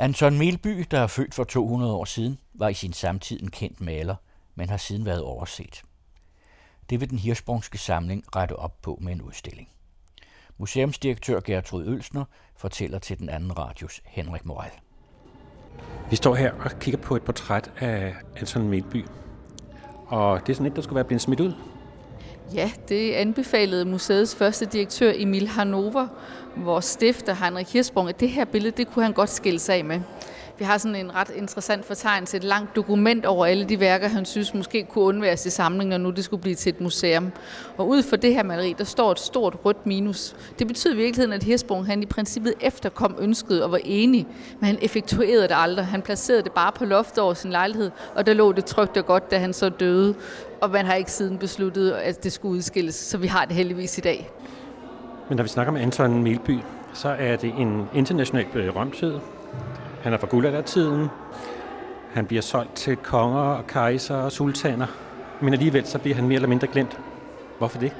Anton Melby, der er født for 200 år siden, var i sin samtid en kendt maler, men har siden været overset. Det vil den hirsprungske samling rette op på med en udstilling. Museumsdirektør Gertrud Ølsner fortæller til den anden radios Henrik Moral. Vi står her og kigger på et portræt af Anton Melby. Og det er sådan et, der skulle være blevet smidt ud. Ja, det anbefalede museets første direktør Emil Hanover, vores stifter Heinrich Hirsprung, at det her billede, det kunne han godt skille sig af med. Vi har sådan en ret interessant fortegnelse, et langt dokument over alle de værker, han synes måske kunne undværes i samlingen, når nu det skulle blive til et museum. Og ud for det her maleri, der står et stort rødt minus. Det betyder i virkeligheden, at Hirsprung han i princippet efterkom ønsket og var enig, men han effektuerede det aldrig. Han placerede det bare på loftet over sin lejlighed, og der lå det trygt og godt, da han så døde. Og man har ikke siden besluttet, at det skulle udskilles, så vi har det heldigvis i dag. Men når vi snakker om Anton Melby, så er det en international øh, berømthed. Han er fra guldaldertiden. Han bliver solgt til konger og kejser og sultaner. Men alligevel så bliver han mere eller mindre glemt. Hvorfor det?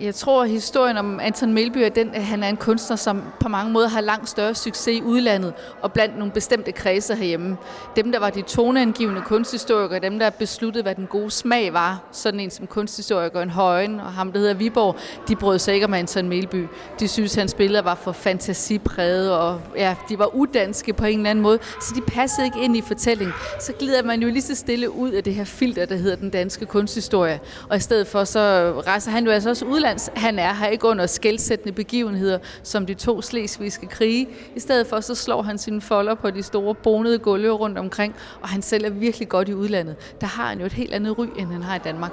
Jeg tror, at historien om Anton Melby er den, at han er en kunstner, som på mange måder har langt større succes i udlandet og blandt nogle bestemte kredse herhjemme. Dem, der var de toneangivende kunsthistorikere, dem, der besluttede, hvad den gode smag var, sådan en som kunsthistorikeren Højen og ham, der hedder Viborg, de brød sig ikke om Anton Melby. De synes, hans billeder var for fantasipræget, og ja, de var udanske på en eller anden måde, så de passede ikke ind i fortællingen. Så glider man jo lige så stille ud af det her filter, der hedder den danske kunsthistorie, og i stedet for så rejser han jo altså også ud udlands. Han er her ikke under skældsættende begivenheder, som de to slesvigske krige. I stedet for, så slår han sine folder på de store bonede gulve rundt omkring, og han selv er virkelig godt i udlandet. Der har han jo et helt andet ry, end han har i Danmark.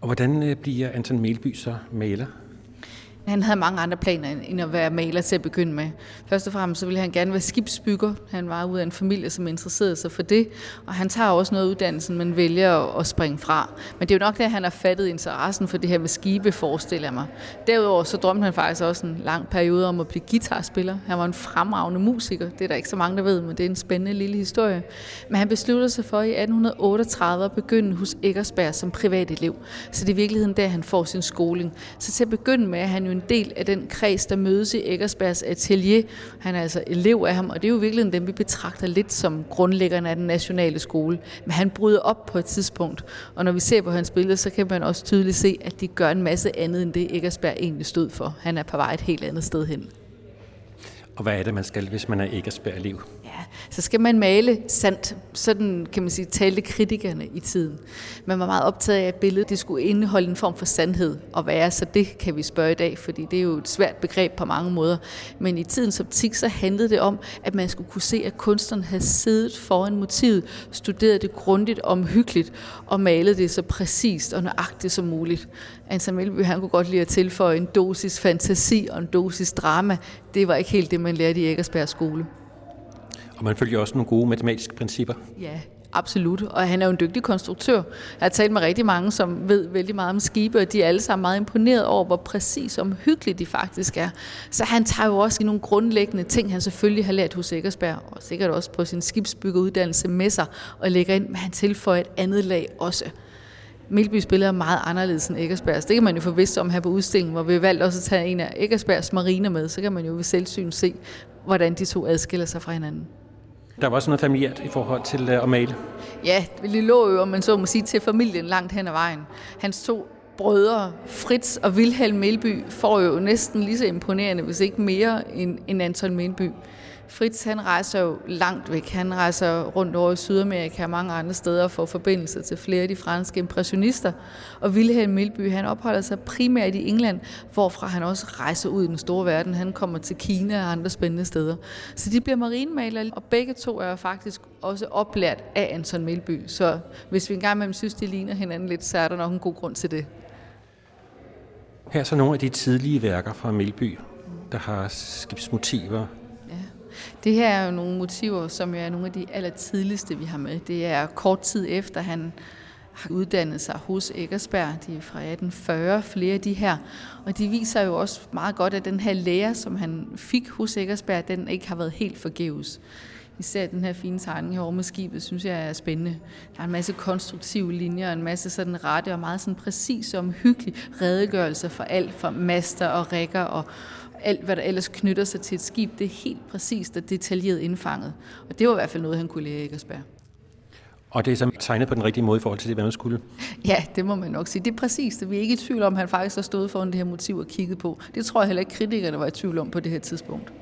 Og hvordan øh, bliver Anton Melby så maler? Han havde mange andre planer end at være maler til at begynde med. Først og fremmest så ville han gerne være skibsbygger. Han var ud af en familie, som interesserede sig for det. Og han tager også noget uddannelsen, men vælger at springe fra. Men det er jo nok det, at han har fattet interessen for det her med skibe, forestiller jeg mig. Derudover så drømte han faktisk også en lang periode om at blive guitarspiller. Han var en fremragende musiker. Det er der ikke så mange, der ved, men det er en spændende lille historie. Men han besluttede sig for i 1838 at begynde hos Eggersberg som privat elev. Så det er i virkeligheden der, han får sin skoling. Så til at begynde med er han jo en del af den kreds, der mødes i Eggersbergs atelier. Han er altså elev af ham, og det er jo virkelig dem, vi betragter lidt som grundlæggerne af den nationale skole. Men han bryder op på et tidspunkt, og når vi ser på hans billeder, så kan man også tydeligt se, at de gør en masse andet end det, Eggersberg egentlig stod for. Han er på vej et helt andet sted hen. Og hvad er det, man skal, hvis man er Eggersberg-elev? Så skal man male sandt. Sådan kan man sige, talte kritikerne i tiden. Man var meget optaget af, at billedet det skulle indeholde en form for sandhed. Og være, så det, kan vi spørge i dag, fordi det er jo et svært begreb på mange måder. Men i tidens optik, så handlede det om, at man skulle kunne se, at kunstneren havde siddet foran motivet, studeret det grundigt og omhyggeligt, og malet det så præcist og nøjagtigt som muligt. Anselm Melby, han kunne godt lide at tilføje en dosis fantasi og en dosis drama. Det var ikke helt det, man lærte i Eggersberg skole. Og man følger også nogle gode matematiske principper. Ja, absolut. Og han er jo en dygtig konstruktør. Jeg har talt med rigtig mange, som ved vældig meget om skibe, og de er alle sammen meget imponeret over, hvor præcis og omhyggeligt de faktisk er. Så han tager jo også nogle grundlæggende ting, han selvfølgelig har lært hos Eggersberg, og sikkert også på sin skibsbyggeruddannelse med sig, og lægger ind, men han tilføjer et andet lag også. Milby spiller meget anderledes end Eggersbergs. Det kan man jo få vidst om her på udstillingen, hvor vi valgt også at tage en af Eggersbergs mariner med. Så kan man jo ved selvsyn se, hvordan de to adskiller sig fra hinanden. Der var også noget familiært i forhold til øh, at male. Ja, det lå jo, om man så må sige, til familien langt hen ad vejen. Hans to brødre, Fritz og Wilhelm Melby, får jo næsten lige så imponerende, hvis ikke mere, end Anton Melby. Fritz han rejser jo langt væk. Han rejser rundt over i Sydamerika og mange andre steder for forbindelse til flere af de franske impressionister. Og Wilhelm Milby han opholder sig primært i England, hvorfra han også rejser ud i den store verden. Han kommer til Kina og andre spændende steder. Så de bliver marinemalere, og begge to er faktisk også oplært af Anton Milby. Så hvis vi engang imellem synes, de ligner hinanden lidt, så er der nok en god grund til det. Her er så nogle af de tidlige værker fra Milby, der har skibsmotiver, det her er jo nogle motiver, som er nogle af de allertidligste, vi har med. Det er kort tid efter, han har uddannet sig hos Eggersberg. De er fra 1840, flere af de her. Og de viser jo også meget godt, at den her lære, som han fik hos Eggersberg, den ikke har været helt forgæves. Især den her fine tegning herovre med skibet, synes jeg er spændende. Der er en masse konstruktive linjer, og en masse sådan rette og meget sådan præcis og omhyggelig redegørelse for alt, fra master og rækker og alt, hvad der ellers knytter sig til et skib, det er helt præcist og detaljeret indfanget. Og det var i hvert fald noget, han kunne lære Eggersberg. Og det er så tegnet på den rigtige måde i forhold til det, hvad man skulle? Ja, det må man nok sige. Det er præcist. Vi er ikke i tvivl om, at han faktisk har stået foran det her motiv og kigget på. Det tror jeg heller ikke, kritikerne var i tvivl om på det her tidspunkt.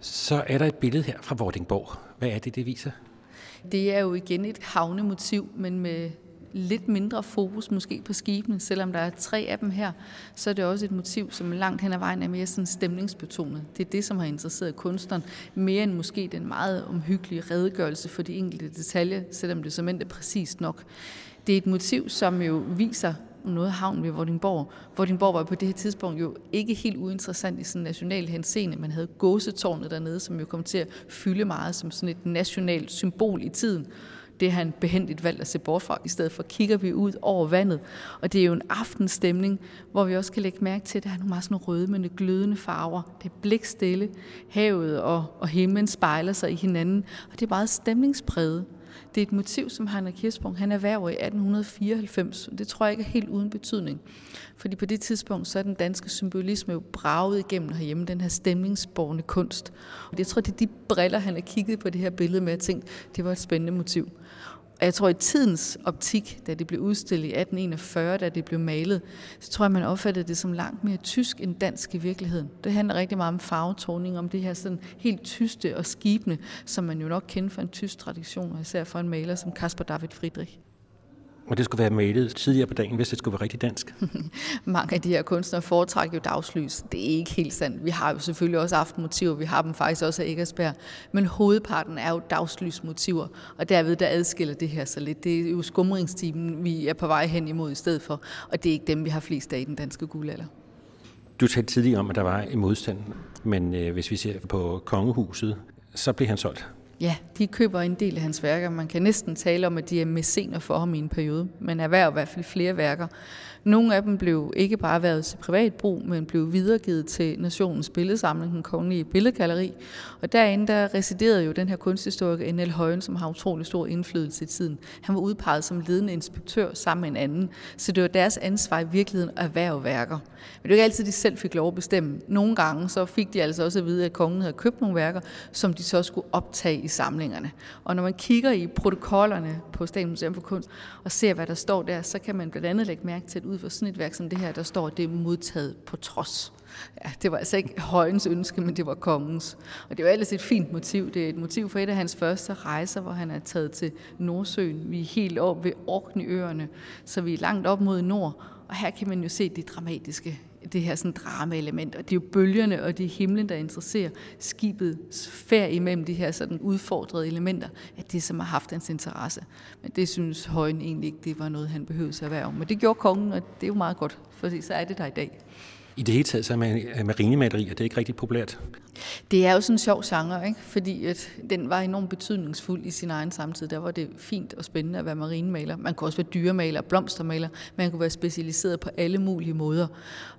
Så er der et billede her fra Vordingborg. Hvad er det, det viser? Det er jo igen et havnemotiv, men med lidt mindre fokus måske på skibene, selvom der er tre af dem her, så er det også et motiv, som langt hen ad vejen er mere sådan stemningsbetonet. Det er det, som har interesseret kunstneren, mere end måske den meget omhyggelige redegørelse for de enkelte detaljer, selvom det som er præcist nok. Det er et motiv, som jo viser noget havn havnen ved Vordingborg. Vordingborg var på det her tidspunkt jo ikke helt uinteressant i sådan en national henseende. Man havde gåsetårnet dernede, som jo kom til at fylde meget som sådan et nationalt symbol i tiden. Det har han behendigt valgt at se bort fra. I stedet for kigger vi ud over vandet. Og det er jo en aftenstemning, hvor vi også kan lægge mærke til, at der er nogle meget sådan rødmende, glødende farver. Det er blikstille. Havet og, og himlen spejler sig i hinanden. Og det er meget stemningspræget. Det er et motiv, som Heinrich Kirchsprung han erhverver i 1894. Det tror jeg ikke er helt uden betydning. Fordi på det tidspunkt, så er den danske symbolisme jo braget igennem herhjemme, den her stemningsborgende kunst. Og jeg tror, det er de briller, han har kigget på det her billede med og tænkt, det var et spændende motiv. Og jeg tror, i tidens optik, da det blev udstillet i 1841, da det blev malet, så tror jeg, man opfattede det som langt mere tysk end dansk i virkeligheden. Det handler rigtig meget om farvetoning, om det her sådan helt tyste og skibende, som man jo nok kender fra en tysk tradition, og især fra en maler som Caspar David Friedrich. Og det skulle være malet tidligere på dagen, hvis det skulle være rigtig dansk. Mange af de her kunstnere foretrækker jo dagslys. Det er ikke helt sandt. Vi har jo selvfølgelig også aftenmotiver. Vi har dem faktisk også af Eggersberg. Men hovedparten er jo dagslysmotiver. Og derved der adskiller det her så lidt. Det er jo skumringstimen, vi er på vej hen imod i stedet for. Og det er ikke dem, vi har flest af i den danske guldalder. Du talte tidligere om, at der var en modstand. Men øh, hvis vi ser på kongehuset, så blev han solgt. Ja, de køber en del af hans værker. Man kan næsten tale om, at de er mæscener for ham i en periode, men erhverver i hvert fald flere værker. Nogle af dem blev ikke bare været til privat brug, men blev videregivet til nationens billedsamling, den kongelige billedgalleri. Og derinde der residerede jo den her kunsthistoriker N.L. Højen, som har utrolig stor indflydelse i tiden. Han var udpeget som ledende inspektør sammen med en anden, så det var deres ansvar i virkeligheden at erhverve værker. Men det var ikke altid, de selv fik lov at bestemme. Nogle gange så fik de altså også at vide, at kongen havde købt nogle værker, som de så skulle optage i samlingerne. Og når man kigger i protokollerne på Statens Museum for Kunst og ser, hvad der står der, så kan man blandt andet lægge mærke til, at ud for sådan et værk som det her, der står, at det er modtaget på trods. Ja, det var altså ikke højens ønske, men det var kongens. Og det var ellers et fint motiv. Det er et motiv for et af hans første rejser, hvor han er taget til Nordsøen. Vi er helt op ved Orkneyøerne, så vi er langt op mod nord. Og her kan man jo se det dramatiske, det her sådan drama-element. Og det er jo bølgerne og det er himlen, der interesserer skibets færd imellem de her sådan udfordrede elementer, at det som har haft hans interesse. Men det synes Højen egentlig ikke, det var noget, han behøvede at være om. Men det gjorde kongen, og det er jo meget godt, for så er det der i dag. I det hele taget så er marinemalerier, det er ikke rigtig populært. Det er jo sådan en sjov genre, ikke? fordi at den var enormt betydningsfuld i sin egen samtid. Der var det fint og spændende at være marinemaler. Man kunne også være dyremaler, blomstermaler. Man kunne være specialiseret på alle mulige måder.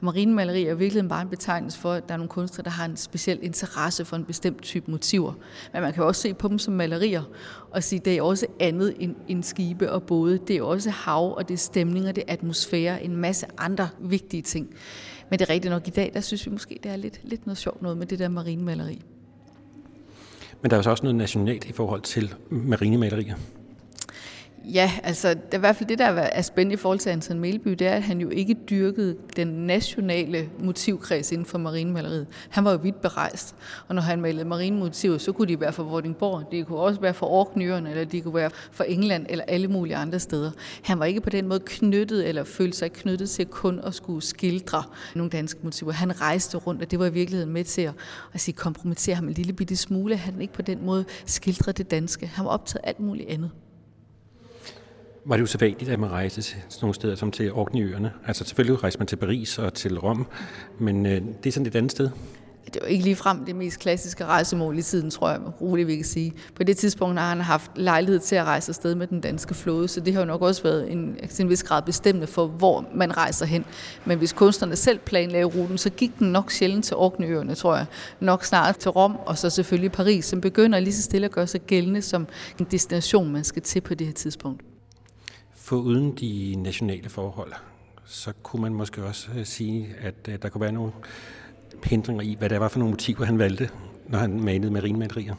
Marinemalerier marinemaleri er virkelig bare en betegnelse for, at der er nogle kunstnere, der har en speciel interesse for en bestemt type motiver. Men man kan jo også se på dem som malerier og sige, at det er også andet end, end skibe og både. Det er også hav, og det er stemninger, det er atmosfære, en masse andre vigtige ting. Men det er rigtigt nok i dag, der synes vi måske, det er lidt, lidt noget sjovt noget med det der marinemaleri. Men der er jo så også noget nationalt i forhold til marinemalerier. Ja, altså det er i hvert fald det, der er spændende i forhold til Anton Melby, det er, at han jo ikke dyrkede den nationale motivkreds inden for marinemaleriet. Han var jo vidt berejst, og når han malede marinemotiver, så kunne de være fra Vordingborg, de kunne også være fra Orkneyerne, eller de kunne være fra England, eller alle mulige andre steder. Han var ikke på den måde knyttet, eller følte sig knyttet til kun at skulle skildre nogle danske motiver. Han rejste rundt, og det var i virkeligheden med til at, at sige, kompromittere ham en lille bitte smule. Han ikke på den måde skildrede det danske. Han var optaget alt muligt andet var det jo at man rejste til sådan nogle steder som til Orkneyøerne. Altså selvfølgelig rejste man til Paris og til Rom, men øh, det er sådan et andet sted. Det var ikke lige frem det mest klassiske rejsemål i tiden, tror jeg, roligt vi kan sige. På det tidspunkt har han haft lejlighed til at rejse afsted med den danske flåde, så det har jo nok også været en, en vis grad bestemmende for, hvor man rejser hen. Men hvis kunstnerne selv planlagde ruten, så gik den nok sjældent til Orkneyøerne, tror jeg. Nok snart til Rom, og så selvfølgelig Paris, som begynder lige så stille at gøre sig gældende som en destination, man skal til på det her tidspunkt. For uden de nationale forhold, så kunne man måske også øh, sige, at øh, der kunne være nogle hindringer i, hvad det var for nogle motiver, han valgte, når han malede marinemalerier.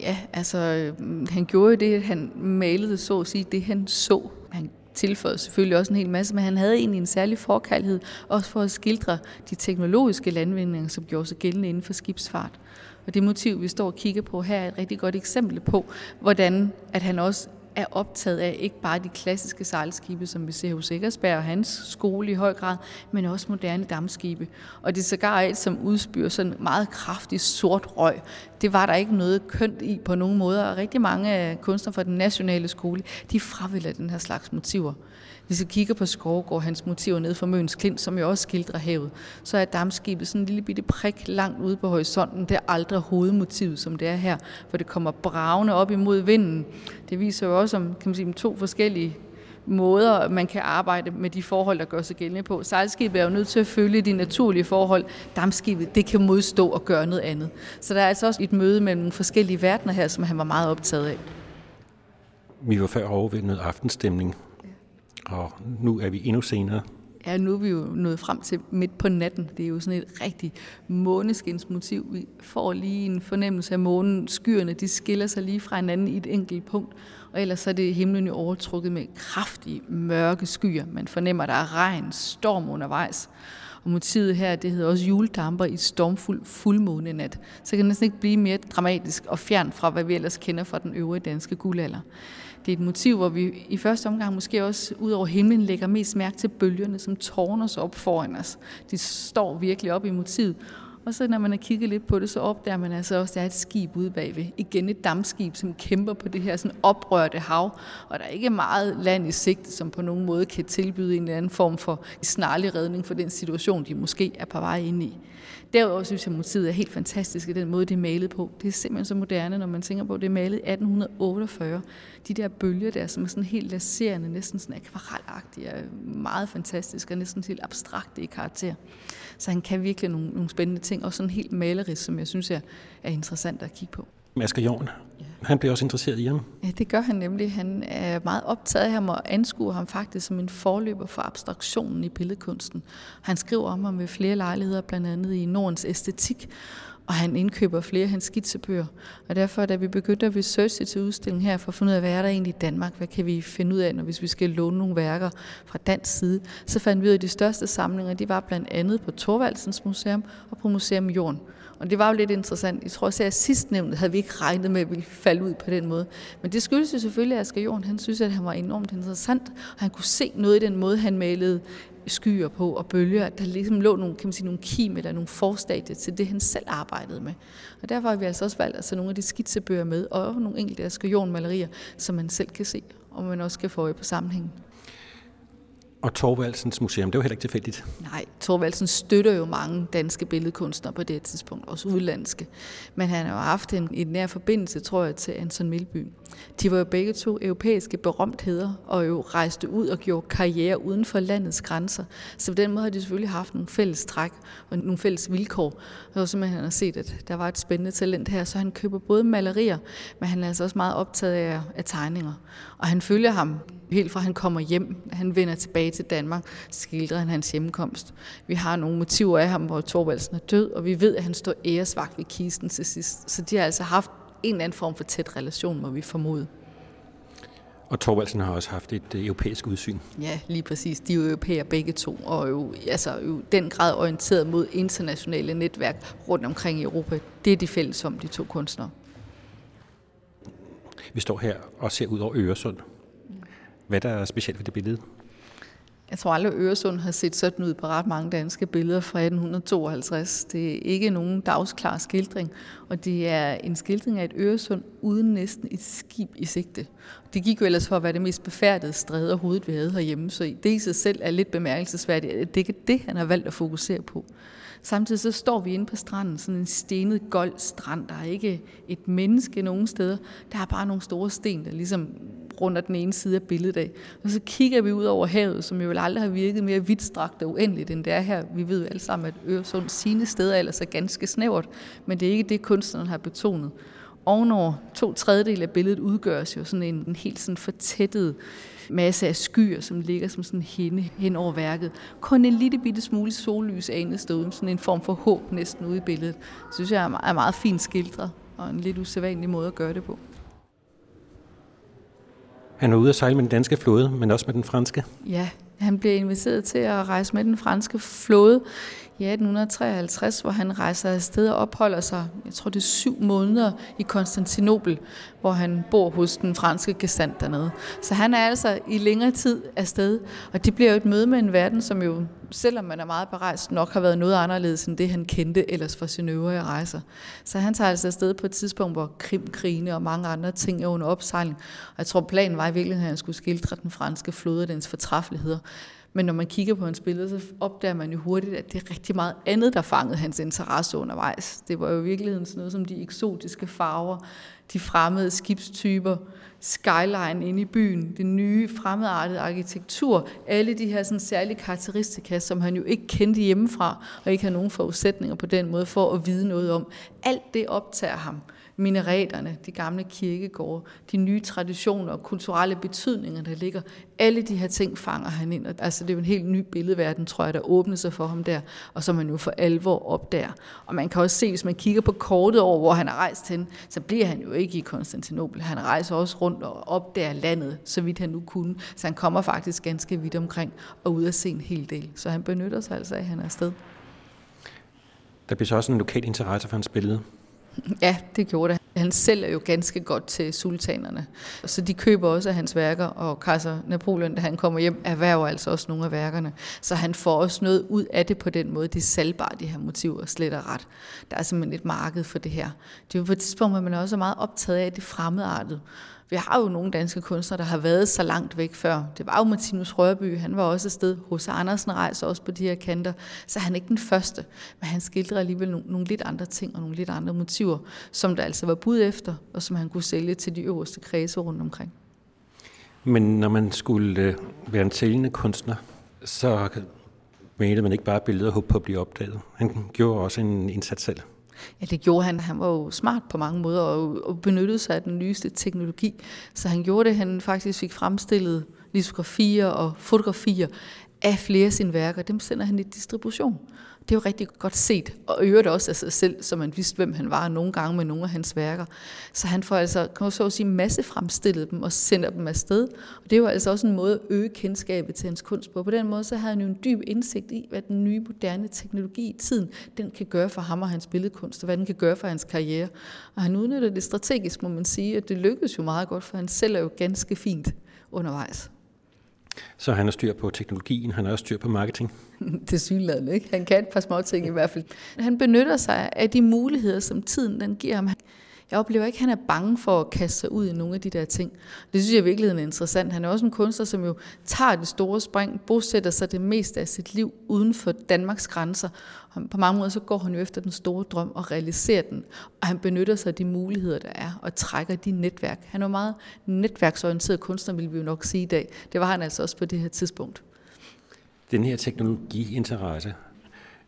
Ja, altså øh, han gjorde det, at han malede så at sige det, han så. Han tilføjede selvfølgelig også en hel masse, men han havde egentlig en særlig forkærlighed, også for at skildre de teknologiske landvindinger, som gjorde sig gældende inden for skibsfart. Og det motiv, vi står og kigger på her, er et rigtig godt eksempel på, hvordan at han også er optaget af ikke bare de klassiske sejlskibe, som vi ser hos Eggersberg og hans skole i høj grad, men også moderne dammskibe. Og det er sågar et, som udspyrer sådan meget kraftig sort røg. Det var der ikke noget kønt i på nogen måde, og rigtig mange kunstnere fra den nationale skole, de fravælger den her slags motiver. Hvis vi kigger på Skovgård, hans motiver nede for Møns Klint, som jo også skildrer havet, så er dammskibet sådan en lille bitte prik langt ude på horisonten. Det er aldrig hovedmotivet, som det er her, for det kommer bravende op imod vinden. Det viser jo også om kan man sige, to forskellige måder, man kan arbejde med de forhold, der gør sig gældende på. Sejlskibet er jo nødt til at følge de naturlige forhold. Damskibet, det kan modstå og gøre noget andet. Så der er altså også et møde mellem forskellige verdener her, som han var meget optaget af. Vi var før over ved noget aftenstemning og nu er vi endnu senere. Ja, nu er vi jo nået frem til midt på natten. Det er jo sådan et rigtig måneskinsmotiv. Vi får lige en fornemmelse af månen. Skyerne, de skiller sig lige fra hinanden i et enkelt punkt. Og ellers er det himlen jo overtrukket med kraftige, mørke skyer. Man fornemmer, at der er regn, storm undervejs. Og motivet her, det hedder også juledamper i stormfuld fuldmånenat. Så kan det næsten ikke blive mere dramatisk og fjern fra, hvad vi ellers kender fra den øvrige danske guldalder. Det er et motiv, hvor vi i første omgang måske også ud over himlen lægger mest mærke til bølgerne, som tårner sig op foran os. De står virkelig op i motivet. Og så når man har kigget lidt på det, så opdager man altså også, at der er et skib ude bagved. Igen et dammskib, som kæmper på det her sådan oprørte hav. Og der er ikke meget land i sigt, som på nogen måde kan tilbyde en eller anden form for snarlig redning for den situation, de måske er på vej ind i. Derudover synes jeg, at motivet er helt fantastisk i den måde, det er malet på. Det er simpelthen så moderne, når man tænker på, at det er malet i 1848. De der bølger der, som er sådan helt laserende, næsten sådan akvarelagtige, er meget fantastiske og næsten helt abstrakte i karakter. Så han kan virkelig nogle, nogle spændende ting, og sådan helt malerisk, som jeg synes er, er interessant at kigge på. Asger Jorn, ja han bliver også interesseret i ham. Ja, det gør han nemlig. Han er meget optaget af ham og anskuer ham faktisk som en forløber for abstraktionen i billedkunsten. Han skriver om ham ved flere lejligheder, blandt andet i Nordens æstetik, og han indkøber flere af hans skitsebøger. Og derfor, da vi begyndte at researche til udstillingen her, for at finde ud af, hvad er der egentlig i Danmark, hvad kan vi finde ud af, når hvis vi skal låne nogle værker fra dansk side, så fandt vi ud af, at de største samlinger, de var blandt andet på Torvaldsens Museum og på Museum Jorden. Og det var jo lidt interessant. Jeg tror også, at sidstnævnte havde vi ikke regnet med, at ville falde ud på den måde. Men det skyldes jo selvfølgelig, at Asger Jorn, han synes, at han var enormt interessant, og han kunne se noget i den måde, han malede skyer på og bølger, at der ligesom lå nogle, kan man sige, nogle kim eller nogle forstadier til det, han selv arbejdede med. Og derfor har vi altså også valgt at tage nogle af de skitsebøger med, og nogle enkelte Asger malerier, som man selv kan se, og man også kan få øje på sammenhængen. Og Torvaldsens Museum, det var heller ikke tilfældigt. Nej, Torvaldsen støtter jo mange danske billedkunstnere på det tidspunkt, også udlandske. Men han har jo haft en, en nær forbindelse, tror jeg, til Anson Milby. De var jo begge to europæiske berømtheder, og jo rejste ud og gjorde karriere uden for landets grænser. Så på den måde har de selvfølgelig haft nogle fælles træk og nogle fælles vilkår. Og så han har set, at der var et spændende talent her, så han køber både malerier, men han er altså også meget optaget af, af tegninger. Og han følger ham helt fra han kommer hjem, han vender tilbage til Danmark, skildrer han hans hjemkomst. Vi har nogle motiver af ham, hvor Torvaldsen er død, og vi ved, at han står æresvagt ved kisten til sidst. Så de har altså haft en eller anden form for tæt relation, må vi formode. Og Torvaldsen har også haft et øh, europæisk udsyn. Ja, lige præcis. De er jo europæer begge to, og jo, altså, jo den grad orienteret mod internationale netværk rundt omkring i Europa. Det er de fælles om, de to kunstnere. Vi står her og ser ud over Øresund. Hvad der er specielt ved det billede? Jeg tror aldrig, at Øresund har set sådan ud på ret mange danske billeder fra 1852. Det er ikke nogen dagsklar skildring, og det er en skildring af et Øresund uden næsten et skib i sigte. Det gik jo ellers for at være det mest befærdede stræde overhovedet, vi havde herhjemme, så det i sig selv er lidt bemærkelsesværdigt. Det er ikke det, han har valgt at fokusere på. Samtidig så står vi inde på stranden, sådan en stenet gold strand. Der er ikke et menneske nogen steder. Der er bare nogle store sten, der ligesom runder den ene side af billedet af. Og så kigger vi ud over havet, som jo vel aldrig har virket mere vidtstrakt og uendeligt, end det er her. Vi ved jo alle sammen, at Øresund sine steder ellers er ganske snævert, men det er ikke det, kunstneren har betonet. Ovenover to tredjedel af billedet udgøres jo sådan en, en helt sådan fortættet masse af skyer, som ligger som sådan hende hen over værket. Kun en lille bitte smule sollys anet stod, sådan en form for håb næsten ude i billedet. Det synes jeg er meget, er meget fint skildret, og en lidt usædvanlig måde at gøre det på. Han var ude at sejle med den danske flåde, men også med den franske. Ja, han blev inviteret til at rejse med den franske flåde i 1853, hvor han rejser afsted og opholder sig, jeg tror det er syv måneder i Konstantinopel, hvor han bor hos den franske gestand dernede. Så han er altså i længere tid afsted, og det bliver jo et møde med en verden, som jo, selvom man er meget berejst, nok har været noget anderledes end det, han kendte ellers fra sine øvrige rejser. Så han tager altså afsted på et tidspunkt, hvor krimkrigene og mange andre ting er under opsejling. Og jeg tror, planen var i virkeligheden, at han skulle skildre den franske flåde og dens fortræffeligheder. Men når man kigger på hans billeder, så opdager man jo hurtigt, at det er rigtig meget andet, der fangede hans interesse undervejs. Det var jo i virkeligheden sådan noget som de eksotiske farver, de fremmede skibstyper, skyline inde i byen, det nye fremmedartede arkitektur, alle de her sådan særlige karakteristika, som han jo ikke kendte hjemmefra, og ikke har nogen forudsætninger på den måde for at vide noget om. Alt det optager ham minareterne, de gamle kirkegårde, de nye traditioner og kulturelle betydninger, der ligger. Alle de her ting fanger han ind. Altså det er jo en helt ny billedverden, tror jeg, der åbner sig for ham der, og som man jo for alvor opdager. Og man kan også se, hvis man kigger på kortet over, hvor han er rejst hen, så bliver han jo ikke i Konstantinopel. Han rejser også rundt og opdager landet, så vidt han nu kunne. Så han kommer faktisk ganske vidt omkring og ud at se en hel del. Så han benytter sig altså af, at han er afsted. Der bliver så også en lokal interesse for hans billede. Ja, det gjorde det. Han selv er jo ganske godt til sultanerne, så de køber også af hans værker, og kejser Napoleon, da han kommer hjem, erhverver altså også nogle af værkerne. Så han får også noget ud af det på den måde. Det er salgbart, de her motiver, slet og ret. Der er simpelthen et marked for det her. Det er jo på et tidspunkt, hvor man også er meget optaget af det fremmedartede. Vi har jo nogle danske kunstnere, der har været så langt væk før. Det var jo Martinus Rørby, han var også afsted. Hos Andersen rejser også på de her kanter. Så han er ikke den første, men han skildrer alligevel nogle, nogle lidt andre ting og nogle lidt andre motiver, som der altså var bud efter, og som han kunne sælge til de øverste kredse rundt omkring. Men når man skulle øh, være en sælgende kunstner, så mente man ikke bare billeder og håbe på at blive opdaget. Han gjorde også en indsats selv. Ja, det gjorde han. Han var jo smart på mange måder og, og benyttede sig af den nyeste teknologi. Så han gjorde det, han faktisk fik fremstillet litografier og fotografier af flere af sine værker. Dem sender han i distribution det er jo rigtig godt set, og øvrigt også af sig selv, så man vidste, hvem han var nogle gange med nogle af hans værker. Så han får altså, kan man så at sige, masse fremstillet dem og sender dem afsted. Og det var altså også en måde at øge kendskabet til hans kunst på. På den måde så havde han jo en dyb indsigt i, hvad den nye moderne teknologi i tiden, den kan gøre for ham og hans billedkunst, og hvad den kan gøre for hans karriere. Og han udnytter det strategisk, må man sige, at det lykkedes jo meget godt, for han selv er jo ganske fint undervejs. Så han har styr på teknologien, han har også styr på marketing? det synlædende, ikke? Han kan et par små ting i hvert fald. Han benytter sig af de muligheder, som tiden den giver ham. Jeg oplever ikke, at han er bange for at kaste sig ud i nogle af de der ting. Det synes jeg virkelig er interessant. Han er også en kunstner, som jo tager det store spring, bosætter sig det meste af sit liv uden for Danmarks grænser. Og på mange måder så går han jo efter den store drøm og realiserer den. Og han benytter sig af de muligheder, der er, og trækker de netværk. Han er meget netværksorienteret kunstner, vil vi jo nok sige i dag. Det var han altså også på det her tidspunkt. Den her teknologiinteresse,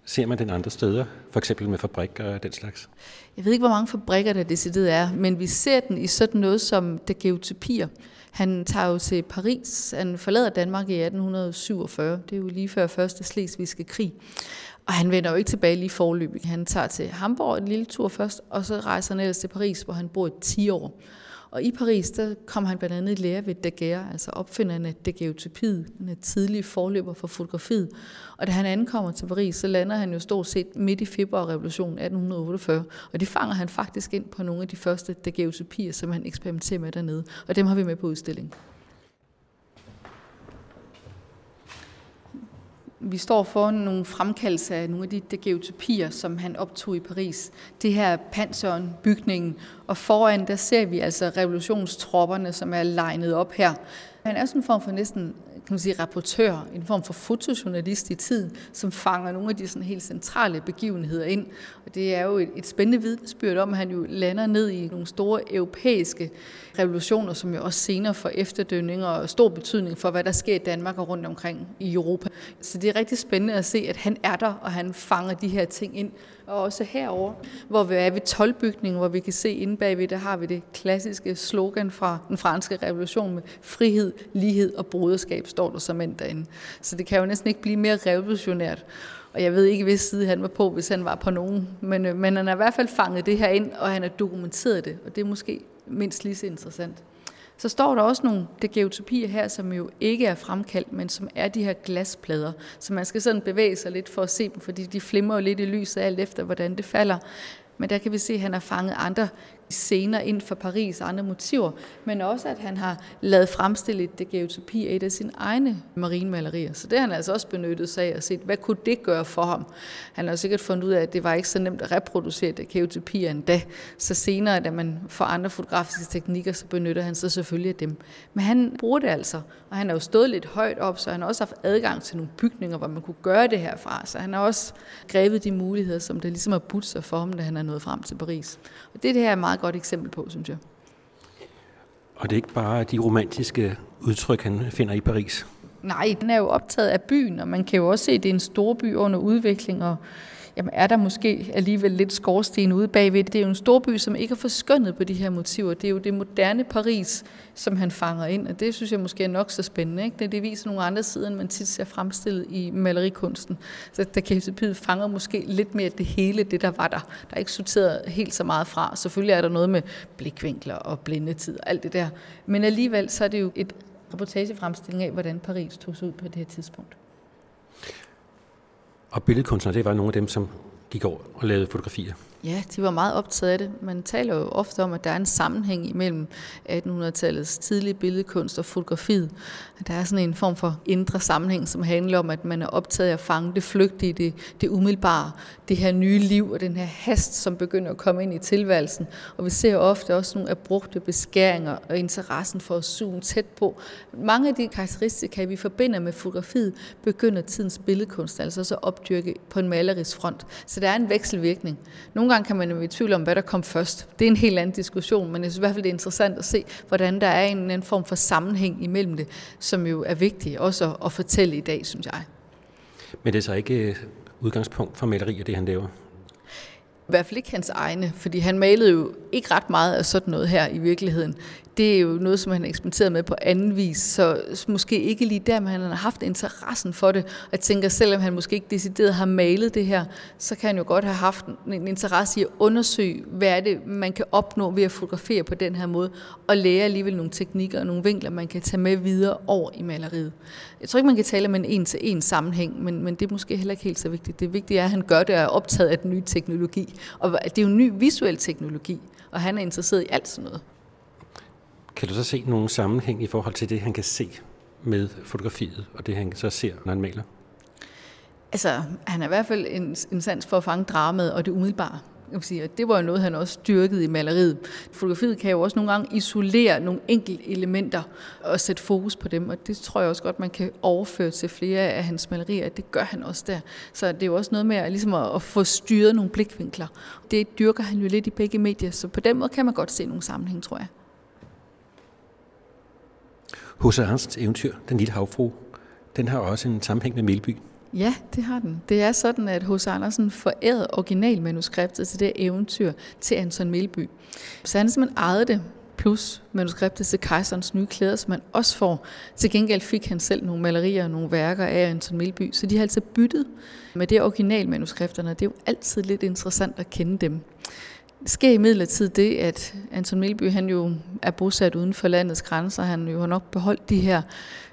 Ser man den andre steder, for eksempel med fabrikker og den slags? Jeg ved ikke, hvor mange fabrikker der decideret er, men vi ser den i sådan noget som daguerreotypier. Han tager jo til Paris, han forlader Danmark i 1847, det er jo lige før første slesvigske krig. Og han vender jo ikke tilbage lige forløbig. Han tager til Hamburg en lille tur først, og så rejser han ellers til Paris, hvor han bor i 10 år. Og i Paris, der kom han blandt andet i lære ved Daguerre, altså opfinderen af daguerreotypiet, den tidlige forløber for fotografiet. Og da han ankommer til Paris, så lander han jo stort set midt i februarrevolutionen 1848, og det fanger han faktisk ind på nogle af de første daguerreotypier, som han eksperimenterer med dernede, og dem har vi med på udstillingen. Vi står for nogle fremkaldelser af nogle af de geotopier som han optog i Paris. Det her panseren, bygningen, og foran der ser vi altså revolutionstropperne, som er legnet op her. Han er sådan en form for næsten kan man sige, rapportør, en form for fotojournalist i tiden, som fanger nogle af de sådan helt centrale begivenheder ind. Og det er jo et, et spændende vidnesbyrd om, at han jo lander ned i nogle store europæiske revolutioner, som jo også senere får efterdønninger og stor betydning for, hvad der sker i Danmark og rundt omkring i Europa. Så det er rigtig spændende at se, at han er der, og han fanger de her ting ind og også herover, hvor vi er ved 12 bygningen, hvor vi kan se inde bagved, der har vi det klassiske slogan fra den franske revolution med frihed, lighed og broderskab, står der som end derinde. Så det kan jo næsten ikke blive mere revolutionært. Og jeg ved ikke, hvis side han var på, hvis han var på nogen. Men, øh, men han har i hvert fald fanget det her ind, og han har dokumenteret det. Og det er måske mindst lige så interessant. Så står der også nogle geotopier her, som jo ikke er fremkaldt, men som er de her glasplader. Så man skal sådan bevæge sig lidt for at se dem, fordi de flimmer jo lidt i lyset alt efter, hvordan det falder. Men der kan vi se, at han har fanget andre scener ind for Paris og andre motiver, men også at han har lavet fremstille et geotopi af et af sine egne marinemalerier. Så det har han altså også benyttet sig af og set, hvad kunne det gøre for ham? Han har sikkert fundet ud af, at det var ikke så nemt at reproducere det endda. Så senere, da man får andre fotografiske teknikker, så benytter han sig selvfølgelig af dem. Men han bruger det altså, og han har jo stået lidt højt op, så han har også haft adgang til nogle bygninger, hvor man kunne gøre det herfra. Så han har også grebet de muligheder, som det ligesom har budt sig for ham, da han er nået frem til Paris. Og det, det her er meget godt eksempel på, synes jeg. Og det er ikke bare de romantiske udtryk, han finder i Paris? Nej, den er jo optaget af byen, og man kan jo også se, at det er en stor by under udvikling, og jamen er der måske alligevel lidt skorsten ude bagved. Det er jo en storby, som ikke er forskønnet på de her motiver. Det er jo det moderne Paris, som han fanger ind, og det synes jeg måske er nok så spændende. Ikke? Det, det viser nogle andre sider, end man tit ser fremstillet i malerikunsten. Så der kan fanger måske lidt mere det hele, det der var der. Der er ikke sorteret helt så meget fra. Selvfølgelig er der noget med blikvinkler og blindetid og alt det der. Men alligevel så er det jo et reportagefremstilling af, hvordan Paris tog sig ud på det her tidspunkt. Og billedkunstnere, det var nogle af dem, som gik over og lavede fotografier. Ja, de var meget optaget af det. Man taler jo ofte om, at der er en sammenhæng imellem 1800-tallets tidlige billedkunst og fotografiet. Der er sådan en form for indre sammenhæng, som handler om, at man er optaget af at fange det flygtige, det, det umiddelbare, det her nye liv og den her hast, som begynder at komme ind i tilværelsen. Og vi ser ofte også nogle abrupte beskæringer og interessen for at zoome tæt på. Mange af de karakteristika, vi forbinder med fotografiet, begynder tidens billedkunst altså så opdyrke på en malerisk front. Så der er en vekselvirkning. Nogle gange kan man jo i tvivl om, hvad der kom først. Det er en helt anden diskussion, men jeg synes i hvert fald, det er interessant at se, hvordan der er en, en form for sammenhæng imellem det, som jo er vigtigt også at, at fortælle i dag, synes jeg. Men det er så ikke øh, udgangspunkt for malerier, det han laver? I hvert fald ikke hans egne, fordi han malede jo ikke ret meget af sådan noget her i virkeligheden det er jo noget, som han eksperimenterede med på anden vis, så måske ikke lige der, men han har haft interessen for det. Og jeg tænker, selvom han måske ikke decideret har malet det her, så kan han jo godt have haft en interesse i at undersøge, hvad er det, man kan opnå ved at fotografere på den her måde, og lære alligevel nogle teknikker og nogle vinkler, man kan tage med videre over i maleriet. Jeg tror ikke, man kan tale om en en-til-en sammenhæng, men, men det er måske heller ikke helt så vigtigt. Det vigtige er, at han gør det og er optaget af den nye teknologi. Og det er jo en ny visuel teknologi, og han er interesseret i alt sådan noget. Kan du så se nogen sammenhæng i forhold til det, han kan se med fotografiet, og det han så ser, når han maler? Altså, han har i hvert fald en, en sans for at fange dramaet og det umiddelbare. Jeg vil sige, og det var jo noget, han også styrkede i maleriet. Fotografiet kan jo også nogle gange isolere nogle enkelte elementer og sætte fokus på dem, og det tror jeg også godt, man kan overføre til flere af hans malerier, det gør han også der. Så det er jo også noget med at, ligesom at, at få styret nogle blikvinkler. Det dyrker han jo lidt i begge medier, så på den måde kan man godt se nogle sammenhæng, tror jeg. H.C. Andersens eventyr, Den lille havfru, den har også en sammenhæng med Melby. Ja, det har den. Det er sådan, at H.C. Andersen forærede originalmanuskriptet til det eventyr til Anton Melby. Så han simpelthen ejede det, plus manuskriptet til Kejserens nye klæder, som han også får. Til gengæld fik han selv nogle malerier og nogle værker af Anton Melby, så de har altså byttet med det originalmanuskripterne. Det er jo altid lidt interessant at kende dem. Sker i midlertid det, at Anton Melby han jo er bosat uden for landets grænser. Han jo har nok beholdt de her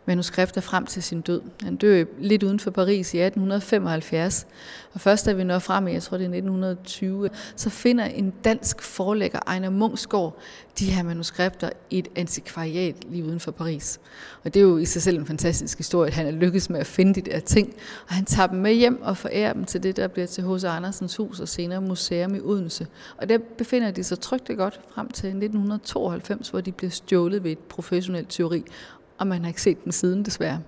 manuskripter frem til sin død. Han dør lidt uden for Paris i 1875, og først da vi når frem i, jeg tror det er 1920, så finder en dansk forlægger, Ejner Mungsgaard, de her manuskripter i et antikvariat lige uden for Paris. Og det er jo i sig selv en fantastisk historie, at han er lykkedes med at finde de der ting, og han tager dem med hjem og forærer dem til det, der bliver til H.C. Andersens hus og senere museum i Odense. Og der befinder de sig trygt og godt frem til 1992, hvor de bliver stjålet ved et professionelt teori, og man har ikke set den siden desværre.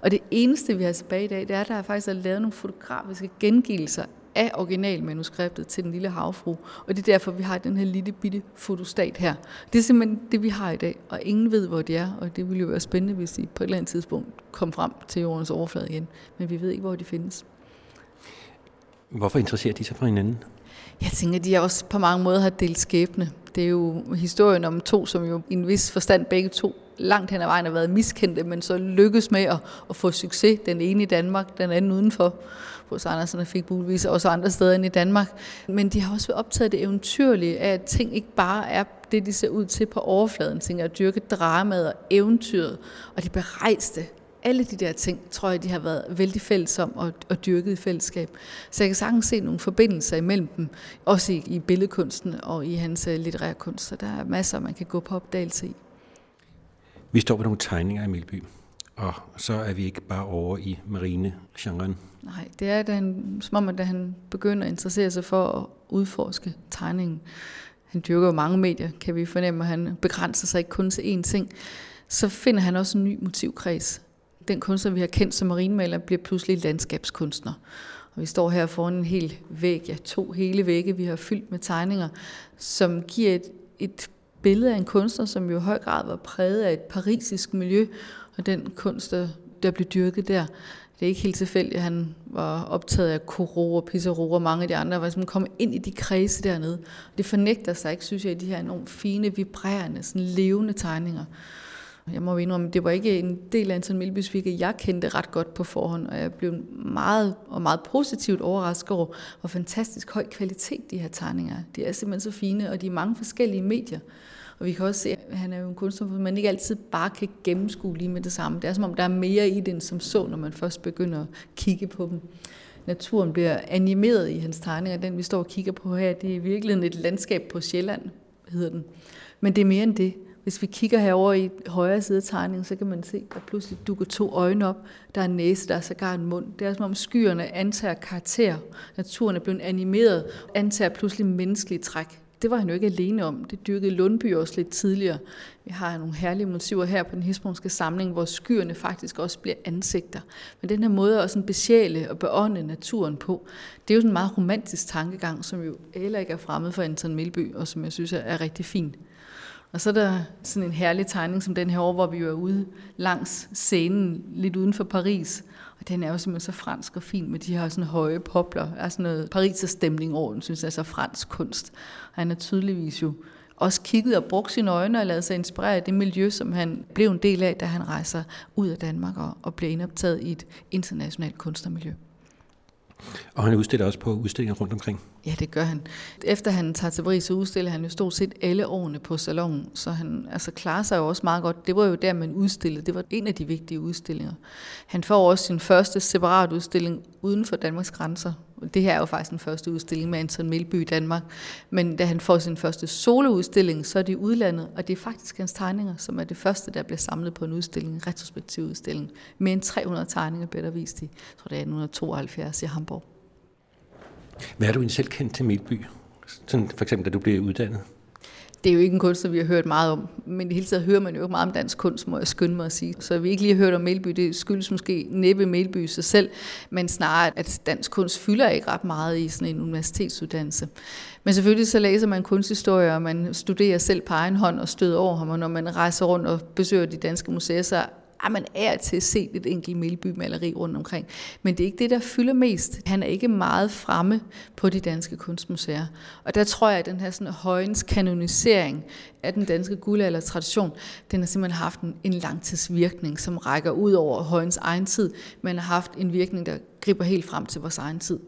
Og det eneste, vi har tilbage i dag, det er, at der faktisk er lavet nogle fotografiske gengivelser af originalmanuskriptet til Den Lille Havfru. Og det er derfor, vi har den her lille bitte fotostat her. Det er simpelthen det, vi har i dag, og ingen ved, hvor de er, og det ville jo være spændende, hvis de på et eller andet tidspunkt kom frem til jordens overflade igen. Men vi ved ikke, hvor de findes. Hvorfor interesserer de sig for hinanden? Jeg tænker, at de også på mange måder har delt skæbne. Det er jo historien om to, som jo i en vis forstand begge to langt hen ad vejen har været miskendte, men så lykkes med at, at få succes. Den ene i Danmark, den anden udenfor. Hos Andersen fik muligvis også andre steder end i Danmark. Men de har også været optaget det eventyrlige af, at ting ikke bare er det, de ser ud til på overfladen. Ting at dyrke dramaet og eventyret, og de berejste alle de der ting, tror jeg, de har været vældig fælles om og, og dyrket i fællesskab. Så jeg kan sagtens se nogle forbindelser imellem dem, også i, i billedkunsten og i hans øh, litterære kunst. Så der er masser, man kan gå på opdagelse i. Vi står med nogle tegninger i Milby, og så er vi ikke bare over i marine-genren. Nej, det er da han, som om, at da han begynder at interessere sig for at udforske tegningen. Han dyrker jo mange medier, kan vi fornemme, og han begrænser sig ikke kun til én ting. Så finder han også en ny motivkreds. Den kunstner, vi har kendt som marinemaler, bliver pludselig landskabskunstner. Og vi står her foran en hel væg, ja to hele vægge, vi har fyldt med tegninger, som giver et, et billede af en kunstner, som jo i høj grad var præget af et parisisk miljø, og den kunst, der, der blev dyrket der. Det er ikke helt tilfældigt, at han var optaget af Corot og Pissarro og mange af de andre, var ligesom som kom ind i de kredse dernede. Det fornægter sig ikke, synes jeg, i de her enormt fine, vibrerende, sådan levende tegninger. Jeg må indrømme, det var ikke en del af Anton Milbys virke, jeg kendte ret godt på forhånd, og jeg blev meget og meget positivt overrasket over, hvor fantastisk høj kvalitet de her tegninger er. De er simpelthen så fine, og de er mange forskellige medier. Og vi kan også se, at han er jo en kunstner, hvor man ikke altid bare kan gennemskue lige med det samme. Det er som om, der er mere i den som så, når man først begynder at kigge på dem. Naturen bliver animeret i hans tegninger. Den, vi står og kigger på her, det er i virkeligheden et landskab på Sjælland, hedder den. Men det er mere end det. Hvis vi kigger herover i højre side af tegningen, så kan man se, at der pludselig dukker to øjne op. Der er en næse, der er sågar en mund. Det er som om skyerne antager karakter. Naturen er blevet animeret, antager pludselig menneskelige træk det var han jo ikke alene om. Det dyrkede Lundby også lidt tidligere. Vi har nogle herlige motiver her på den hisbronske samling, hvor skyerne faktisk også bliver ansigter. Men den her måde at sådan besjæle og beånde naturen på, det er jo sådan en meget romantisk tankegang, som jo heller ikke er fremmed for Anton Milby, og som jeg synes er rigtig fint. Og så er der sådan en herlig tegning som den her over, hvor vi jo er ude langs scenen, lidt uden for Paris. Og den er jo simpelthen så fransk og fin med de her sådan høje popler. Der er sådan noget Pariser stemning over den, synes jeg så fransk kunst. Og han er tydeligvis jo også kigget og brugt sine øjne og lavet sig inspirere af det miljø, som han blev en del af, da han rejser ud af Danmark og, og blev indoptaget i et internationalt kunstnermiljø. Og han udstiller også på udstillinger rundt omkring. Ja, det gør han. Efter han tager til Paris, så udstiller han jo stort set alle årene på salonen, så han altså, klarer sig jo også meget godt. Det var jo der, man udstillede. Det var en af de vigtige udstillinger. Han får også sin første separat udstilling uden for Danmarks grænser. Det her er jo faktisk den første udstilling med Anton Melby i Danmark. Men da han får sin første soloudstilling, så er det i udlandet, og det er faktisk hans tegninger, som er det første, der bliver samlet på en udstilling, en retrospektiv udstilling. Mere end 300 tegninger bliver der vist i, jeg tror det er 1972 i Hamburg. Hvad er du selv kendt til Melby? Sådan for eksempel, da du blev uddannet? Det er jo ikke en kunst, som vi har hørt meget om, men i hele taget hører man jo ikke meget om dansk kunst, må jeg skynde mig at sige. Så vi ikke lige har hørt om Melby, det skyldes måske næppe Melby sig selv, men snarere, at dansk kunst fylder ikke ret meget i sådan en universitetsuddannelse. Men selvfølgelig så læser man kunsthistorie, og man studerer selv på egen hånd og støder over ham, og når man rejser rundt og besøger de danske museer, så at man er til at se et enkelt Melby-maleri rundt omkring. Men det er ikke det, der fylder mest. Han er ikke meget fremme på de danske kunstmuseer. Og der tror jeg, at den her sådan højens kanonisering af den danske guldalder-tradition, den har simpelthen haft en, en langtidsvirkning, som rækker ud over højens egen tid, men har haft en virkning, der griber helt frem til vores egen tid.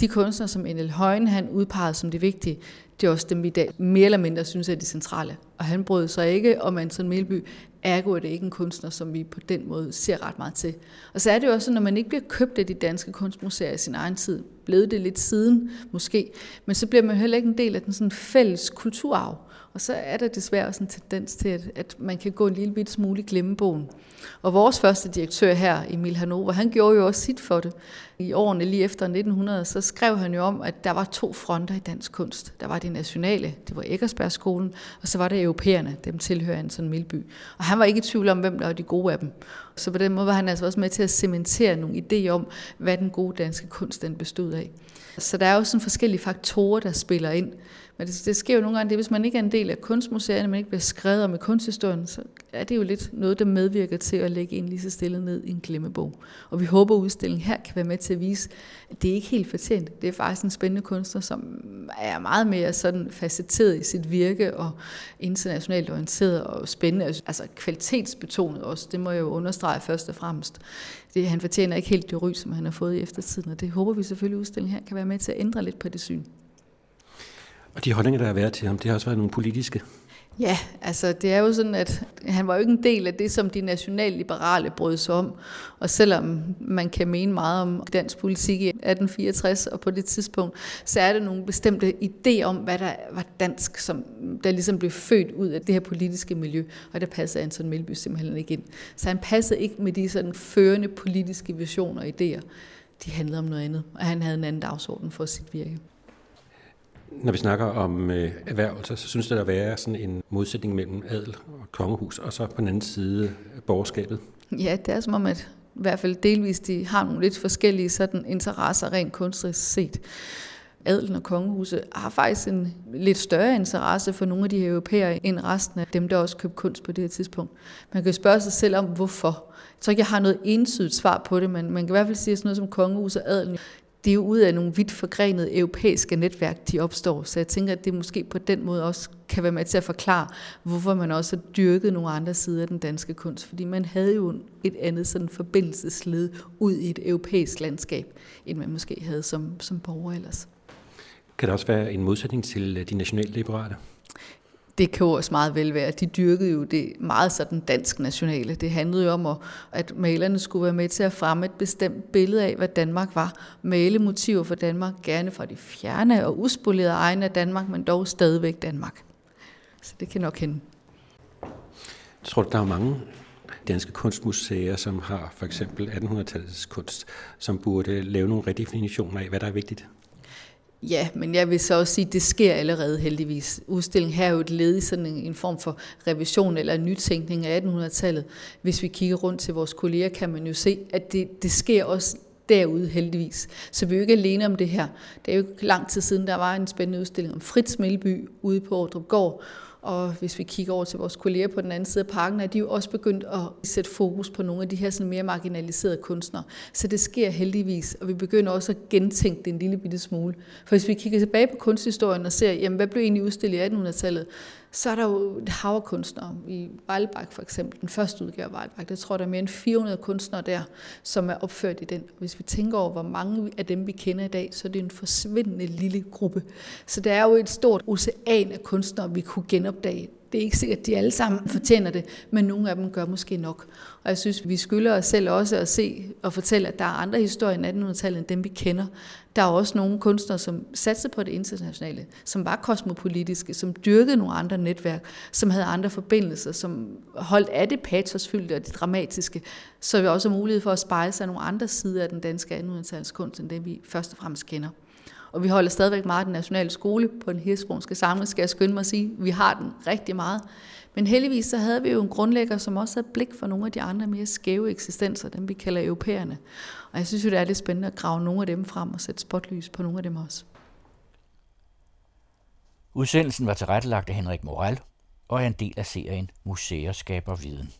De kunstnere, som N.L. Højen han udpegede som det vigtige, det er også dem, vi i dag mere eller mindre synes er de centrale. Og han brød sig ikke om Anton Melby, ergo er det ikke en kunstner, som vi på den måde ser ret meget til. Og så er det jo også, når man ikke bliver købt af de danske kunstmuseer i sin egen tid, blevet det lidt siden måske, men så bliver man heller ikke en del af den sådan fælles kulturarv. Og så er der desværre også en tendens til, at, at man kan gå en lille bit smule i glemmebogen. Og vores første direktør her, Emil Hanover, han gjorde jo også sit for det. I årene lige efter 1900, så skrev han jo om, at der var to fronter i dansk kunst. Der var de nationale, det var Eggersbergskolen, og så var der europæerne, dem tilhører Anton Milby. Og han var ikke i tvivl om, hvem der var de gode af dem. Så på den måde var han altså også med til at cementere nogle idéer om, hvad den gode danske kunst den bestod af. Så der er jo sådan forskellige faktorer, der spiller ind. Men det, det sker jo nogle gange, det hvis man ikke er en del af kunstmuseerne, man ikke bliver skrevet om i kunsthistorien, så er det jo lidt noget, der medvirker til at lægge en lige så stille ned i en glemmebog. Og vi håber, at udstillingen her kan være med til at vise, at det er ikke helt fortjent. Det er faktisk en spændende kunstner, som er meget mere sådan facetteret i sit virke og internationalt orienteret og spændende, altså, altså kvalitetsbetonet også. Det må jeg jo understrege først og fremmest. Det, han fortjener ikke helt det ry, som han har fået i eftertiden, og det håber vi selvfølgelig, at udstillingen her kan være med til at ændre lidt på det syn. Og de holdninger, der har været til ham, det har også været nogle politiske. Ja, altså det er jo sådan, at han var jo ikke en del af det, som de nationalliberale brød sig om. Og selvom man kan mene meget om dansk politik i 1864 og på det tidspunkt, så er det nogle bestemte idéer om, hvad der var dansk, som der ligesom blev født ud af det her politiske miljø. Og der passede Anton Melby simpelthen ikke ind. Så han passede ikke med de sådan førende politiske visioner og idéer. De handlede om noget andet, og han havde en anden dagsorden for sit virke. Når vi snakker om øh, erhvervelser, så synes det, der være sådan en modsætning mellem adel og kongehus, og så på den anden side borgerskabet. Ja, det er som om, at i hvert fald delvis de har nogle lidt forskellige sådan interesser rent kunstnerisk set. Adelen og kongehuset har faktisk en lidt større interesse for nogle af de her europæere end resten af dem, der også købte kunst på det her tidspunkt. Man kan spørge sig selv om, hvorfor. Jeg tror ikke, jeg har noget entydigt svar på det, men man kan i hvert fald sige, at sådan noget som kongehuset og adelen, det er jo ud af nogle vidt forgrenede europæiske netværk, de opstår. Så jeg tænker, at det måske på den måde også kan være med til at forklare, hvorfor man også har dyrket nogle andre sider af den danske kunst. Fordi man havde jo et andet sådan forbindelsesled ud i et europæisk landskab, end man måske havde som, som borger ellers. Kan der også være en modsætning til øh, de nationalliberale? Det kan jo også meget vel være. De dyrkede jo det meget sådan dansk nationale. Det handlede jo om, at malerne skulle være med til at fremme et bestemt billede af, hvad Danmark var. Male motiver for Danmark, gerne fra de fjerne og uspolerede egne af Danmark, men dog stadigvæk Danmark. Så det kan nok hende. Jeg tror, der er mange danske kunstmuseer, som har for eksempel 1800-tallets kunst, som burde lave nogle redefinitioner af, hvad der er vigtigt? Ja, men jeg vil så også sige, at det sker allerede heldigvis. Udstillingen her er jo et led i sådan en, en form for revision eller nytænkning af 1800-tallet. Hvis vi kigger rundt til vores kolleger, kan man jo se, at det, det sker også derude heldigvis. Så vi er jo ikke alene om det her. Det er jo ikke lang tid siden, der var en spændende udstilling om Fritz Melby ude på Ordrup Gård, og hvis vi kigger over til vores kolleger på den anden side af parken, er de jo også begyndt at sætte fokus på nogle af de her sådan mere marginaliserede kunstnere. Så det sker heldigvis, og vi begynder også at gentænke det en lille bitte smule. For hvis vi kigger tilbage på kunsthistorien og ser, jamen, hvad blev egentlig udstillet i 1800-tallet, så er der jo et hav af kunstnere. I Weilbach for eksempel, den første udgave af Weilbach, der tror jeg, der er mere end 400 kunstnere der, som er opført i den. Hvis vi tænker over, hvor mange af dem vi kender i dag, så er det en forsvindende lille gruppe. Så der er jo et stort ocean af kunstnere, vi kunne genopdage det er ikke sikkert, at de alle sammen fortjener det, men nogle af dem gør måske nok. Og jeg synes, vi skylder os selv også at se og fortælle, at der er andre historier i 1800-tallet end dem, vi kender. Der er også nogle kunstnere, som satte på det internationale, som var kosmopolitiske, som dyrkede nogle andre netværk, som havde andre forbindelser, som holdt af det patosfyldte og det dramatiske, så vi også har mulighed for at spejle sig nogle andre sider af den danske 1800-tals kunst, end det vi først og fremmest kender. Og vi holder stadigvæk meget den nationale skole på den hirsbrunske samling, skal jeg skynde mig at sige. Vi har den rigtig meget. Men heldigvis så havde vi jo en grundlægger, som også havde blik for nogle af de andre mere skæve eksistenser, dem vi kalder europæerne. Og jeg synes jo, det er lidt spændende at grave nogle af dem frem og sætte spotlys på nogle af dem også. Udsendelsen var tilrettelagt af Henrik Moral og er en del af serien Museer skaber viden.